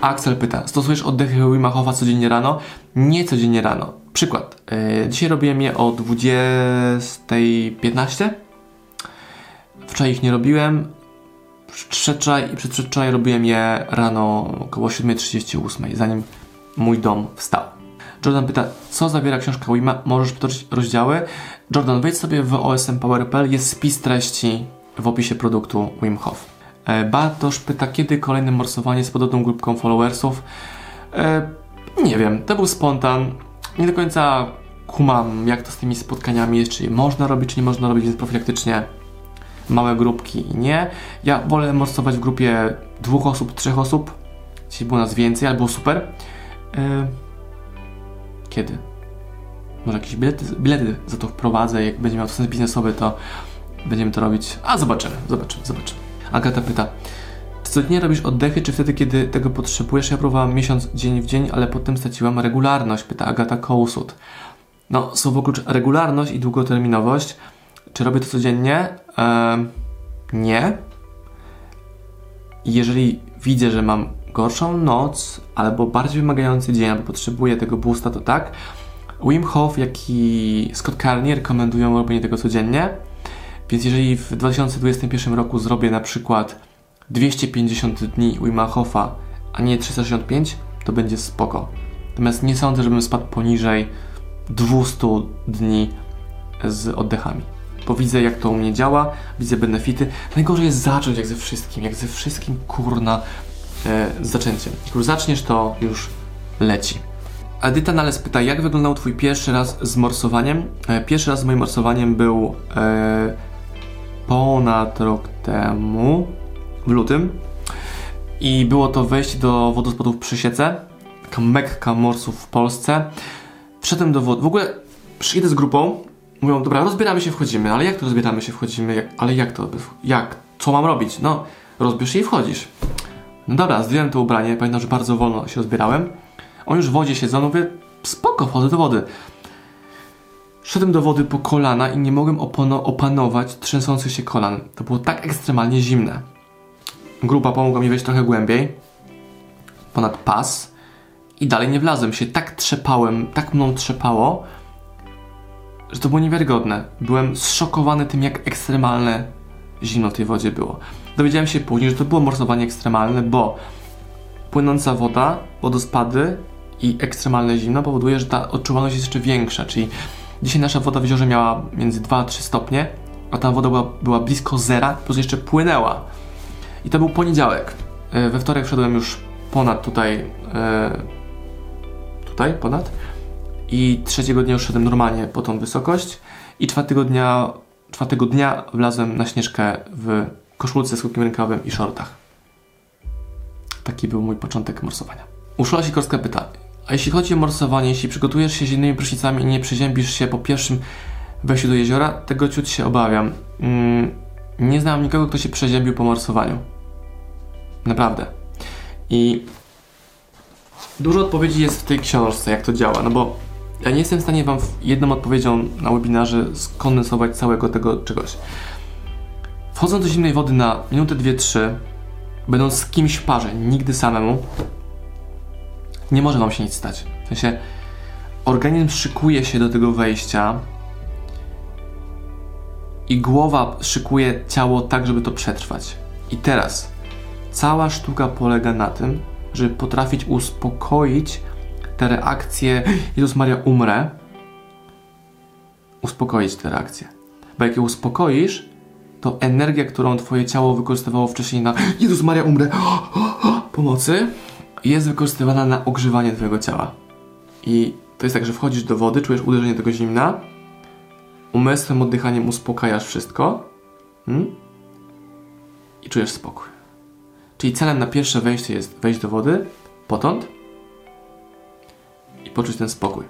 Axel pyta, stosujesz oddechy Wima Hofa codziennie rano? Nie codziennie rano. Przykład. Yy, dzisiaj robiłem je o 20.15. Wczoraj ich nie robiłem. Przedwczoraj i przedwczoraj robiłem je rano około 7.38, zanim mój dom wstał. Jordan pyta, co zawiera książka Wima? Możesz przytoczyć rozdziały? Jordan, wejdź sobie w OSM Power.pl, jest spis treści w opisie produktu Wim Hof. E, Bartosz pyta, kiedy kolejne morsowanie z podobną grupką followersów? E, nie wiem, to był spontan. Nie do końca kumam, jak to z tymi spotkaniami jest, czy można robić, czy nie można robić, więc profilaktycznie małe grupki nie. Ja wolę morsować w grupie dwóch osób, trzech osób. Jeśli było nas więcej, albo super. E, kiedy? Może jakieś bilety, bilety za to wprowadzę, jak będzie miał sens biznesowy, to będziemy to robić. A zobaczymy, zobaczymy, zobaczymy. Agata pyta, czy codziennie robisz oddechy, czy wtedy, kiedy tego potrzebujesz? Ja próbowałam miesiąc, dzień w dzień, ale potem straciłam regularność, pyta Agata Kołsut. No, słowo klucz regularność i długoterminowość. Czy robię to codziennie? Nie. Jeżeli widzę, że mam gorszą noc, albo bardziej wymagający dzień, albo potrzebuję tego boosta, to tak. Wim Hof, jak i Scott Carney rekomendują robienie tego codziennie. Więc jeżeli w 2021 roku zrobię na przykład 250 dni Wima Hofa, a nie 365, to będzie spoko. Natomiast nie sądzę, żebym spadł poniżej 200 dni z oddechami. Bo widzę, jak to u mnie działa, widzę benefity. Najgorzej jest zacząć jak ze wszystkim, jak ze wszystkim kurna e, z zaczęciem. Jak już zaczniesz, to już leci. Edyta Nales pyta, jak wyglądał Twój pierwszy raz z morsowaniem? E, pierwszy raz z moim morsowaniem był e, ponad rok temu, w lutym. I było to wejście do wodospadów przy Siece, taka mekka morsów w Polsce. Wszedłem do wody. W ogóle przyjdę z grupą, mówią, dobra, rozbieramy się, wchodzimy. Ale jak to rozbieramy się, wchodzimy? Jak, ale jak to? Jak? Co mam robić? No, rozbierz się i wchodzisz. No dobra, zdjąłem to ubranie, pamiętam, że bardzo wolno się rozbierałem. On już w wodzie siedzą, no mówię, spoko, wchodzę do wody. Szedłem do wody po kolana i nie mogłem opanować trzęsących się kolan. To było tak ekstremalnie zimne. Grupa pomogła mi wejść trochę głębiej, ponad pas i dalej nie wlazłem się. Tak trzepałem, tak mną trzepało, że to było niewiarygodne. Byłem zszokowany tym, jak ekstremalne zimno w tej wodzie było. Dowiedziałem się później, że to było morsowanie ekstremalne, bo płynąca woda, wodospady i ekstremalne zimno powoduje, że ta odczuwalność jest jeszcze większa, czyli Dzisiaj nasza woda w jeziorze miała między 2 a 3 stopnie, a ta woda była, była blisko zera, plus jeszcze płynęła. I to był poniedziałek. E, we wtorek wszedłem już ponad tutaj, e, tutaj ponad. I trzeciego dnia już szedłem normalnie po tą wysokość. I czwartego dnia, czwartego dnia wlazłem na śnieżkę w koszulce z krótkim rękawem i shortach. Taki był mój początek morsowania. Urszula Sikorska pyta, a jeśli chodzi o morsowanie, jeśli przygotujesz się z innymi prysznicami i nie przeziębisz się po pierwszym wejściu do jeziora, tego ciut się obawiam. Mm, nie znam nikogo, kto się przeziębił po morsowaniu. Naprawdę. I dużo odpowiedzi jest w tej książce, jak to działa, no bo ja nie jestem w stanie Wam jedną odpowiedzią na webinarze skondensować całego tego czegoś. Wchodząc do zimnej wody na minutę, dwie, trzy, będąc z kimś w parze, nigdy samemu, nie może wam się nic stać. W sensie organizm szykuje się do tego wejścia i głowa szykuje ciało tak, żeby to przetrwać. I teraz cała sztuka polega na tym, żeby potrafić uspokoić te reakcje Jezus Maria umrę uspokoić te reakcje. Bo jak je uspokoisz, to energia, którą twoje ciało wykorzystywało wcześniej na Jezus Maria umrę pomocy, jest wykorzystywana na ogrzewanie Twojego ciała. I to jest tak, że wchodzisz do wody, czujesz uderzenie tego zimna, umysłem, oddychaniem uspokajasz wszystko hmm? i czujesz spokój. Czyli celem na pierwsze wejście jest wejść do wody, potąd i poczuć ten spokój.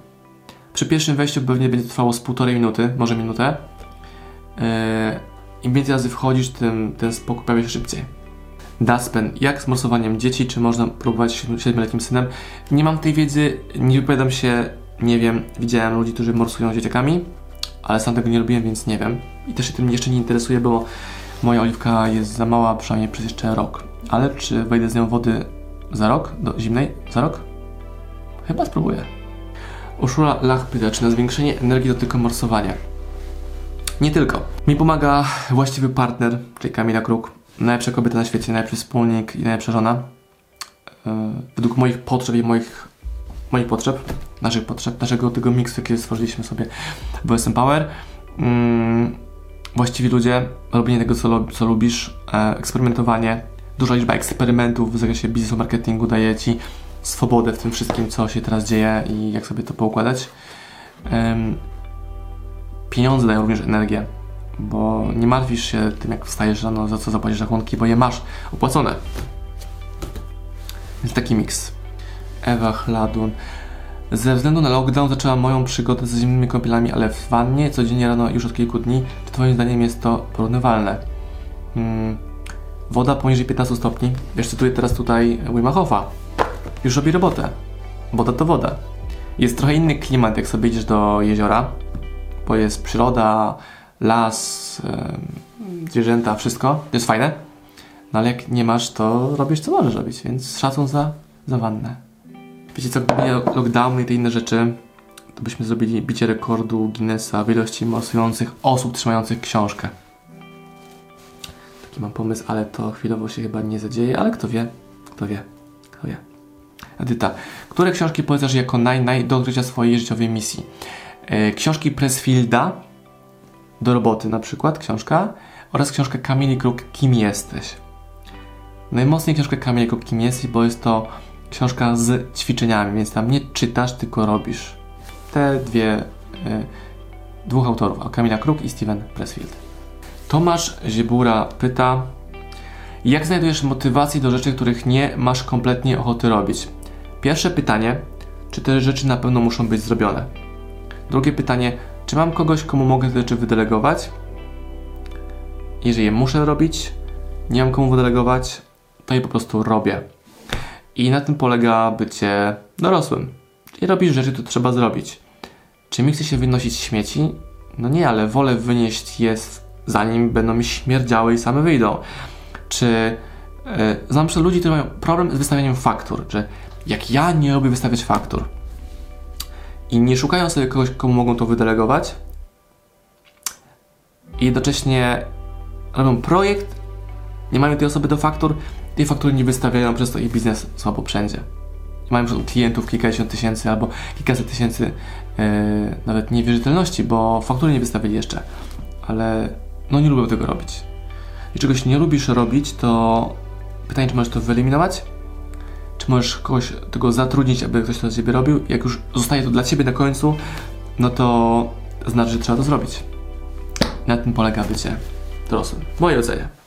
Przy pierwszym wejściu pewnie będzie trwało z półtorej minuty, może minutę. Yy, Im więcej razy wchodzisz, tym ten spokój pojawia się szybciej. Daspen, jak z morsowaniem dzieci, czy można próbować 7-letnim synem? Nie mam tej wiedzy, nie wypowiadam się, nie wiem. Widziałem ludzi, którzy morsują dzieciakami, ale sam tego nie robiłem, więc nie wiem. I też się tym jeszcze nie interesuję, bo moja oliwka jest za mała przynajmniej przez jeszcze rok. Ale czy wejdę z nią wody za rok? Do zimnej? Za rok? Chyba spróbuję. Uszula Lach pyta, czy na zwiększenie energii to tylko morsowanie? Nie tylko. Mi pomaga właściwy partner, czyli Kamila Kruk. Najlepsza kobieta na świecie, najlepszy wspólnik i najlepsza żona. Yy, według moich potrzeb i moich, moich potrzeb, naszych potrzeb, naszego tego miksu, jaki stworzyliśmy sobie w OSM Power. Yy, właściwi ludzie, robienie tego, co, co lubisz, e, eksperymentowanie, duża liczba eksperymentów w zakresie biznesu, marketingu daje Ci swobodę w tym wszystkim, co się teraz dzieje i jak sobie to poukładać. Pieniądze dają również energię, bo nie martwisz się tym, jak wstajesz rano, za co zapłacisz rachunki, bo je masz opłacone. Więc taki miks. Ewa Chladun. Ze względu na lockdown zaczęłam moją przygodę z zimnymi kąpielami, ale w wannie codziennie rano już od kilku dni. Czy Twoim zdaniem jest to porównywalne? Hmm. Woda poniżej 15 stopni. Wiesz, cytuję teraz tutaj Wima Hofa. Już robi robotę. Woda to woda. Jest trochę inny klimat, jak sobie idziesz do jeziora, bo jest przyroda, las, zwierzęta, wszystko. To jest fajne. No ale jak nie masz, to robisz co możesz robić, więc szacun za, za wannę. Wiecie co, gdyby nie lockdowny i te inne rzeczy, to byśmy zrobili bicie rekordu Guinnessa w ilości morsujących osób trzymających książkę. Taki mam pomysł, ale to chwilowo się chyba nie zadzieje, ale kto wie, kto wie, kto wie. Edyta, które książki polecasz jako naj, naj do odkrycia swojej życiowej misji? E, książki Pressfielda, do roboty na przykład, książka, oraz książka Kamili Kruk, Kim jesteś? Najmocniej książkę Kamili Kruk, Kim jesteś, bo jest to książka z ćwiczeniami, więc tam nie czytasz, tylko robisz. Te dwie, y, dwóch autorów, Kamila Kruk i Steven Pressfield. Tomasz Ziebura pyta, jak znajdujesz motywację do rzeczy, których nie masz kompletnie ochoty robić? Pierwsze pytanie, czy te rzeczy na pewno muszą być zrobione? Drugie pytanie, czy mam kogoś, komu mogę te rzeczy wydelegować? Jeżeli je muszę robić, nie mam komu wydelegować, to je po prostu robię. I na tym polega bycie dorosłym. Czyli robisz rzeczy, które trzeba zrobić. Czy mi chce się wynosić śmieci? No nie, ale wolę wynieść je zanim będą mi śmierdziały i same wyjdą. Czy yy, znam przykład ludzi, którzy mają problem z wystawianiem faktur, że jak ja nie lubię wystawiać faktur i nie szukają sobie kogoś, komu mogą to wydelegować i jednocześnie robią projekt, nie mają tej osoby do faktur, tej faktury nie wystawiają, przez to ich biznes słabo wszędzie. Mają klientów kilkadziesiąt tysięcy albo kilkaset tysięcy yy, nawet niewierzytelności, bo faktury nie wystawili jeszcze. Ale no nie lubią tego robić. I czegoś nie lubisz robić, to pytanie, czy możesz to wyeliminować? Możesz kogoś tego zatrudnić, aby ktoś to dla Ciebie robił? Jak już zostaje to dla Ciebie na końcu, no to znaczy, że trzeba to zrobić. Na tym polega bycie dorosłym. W mojej ocenie.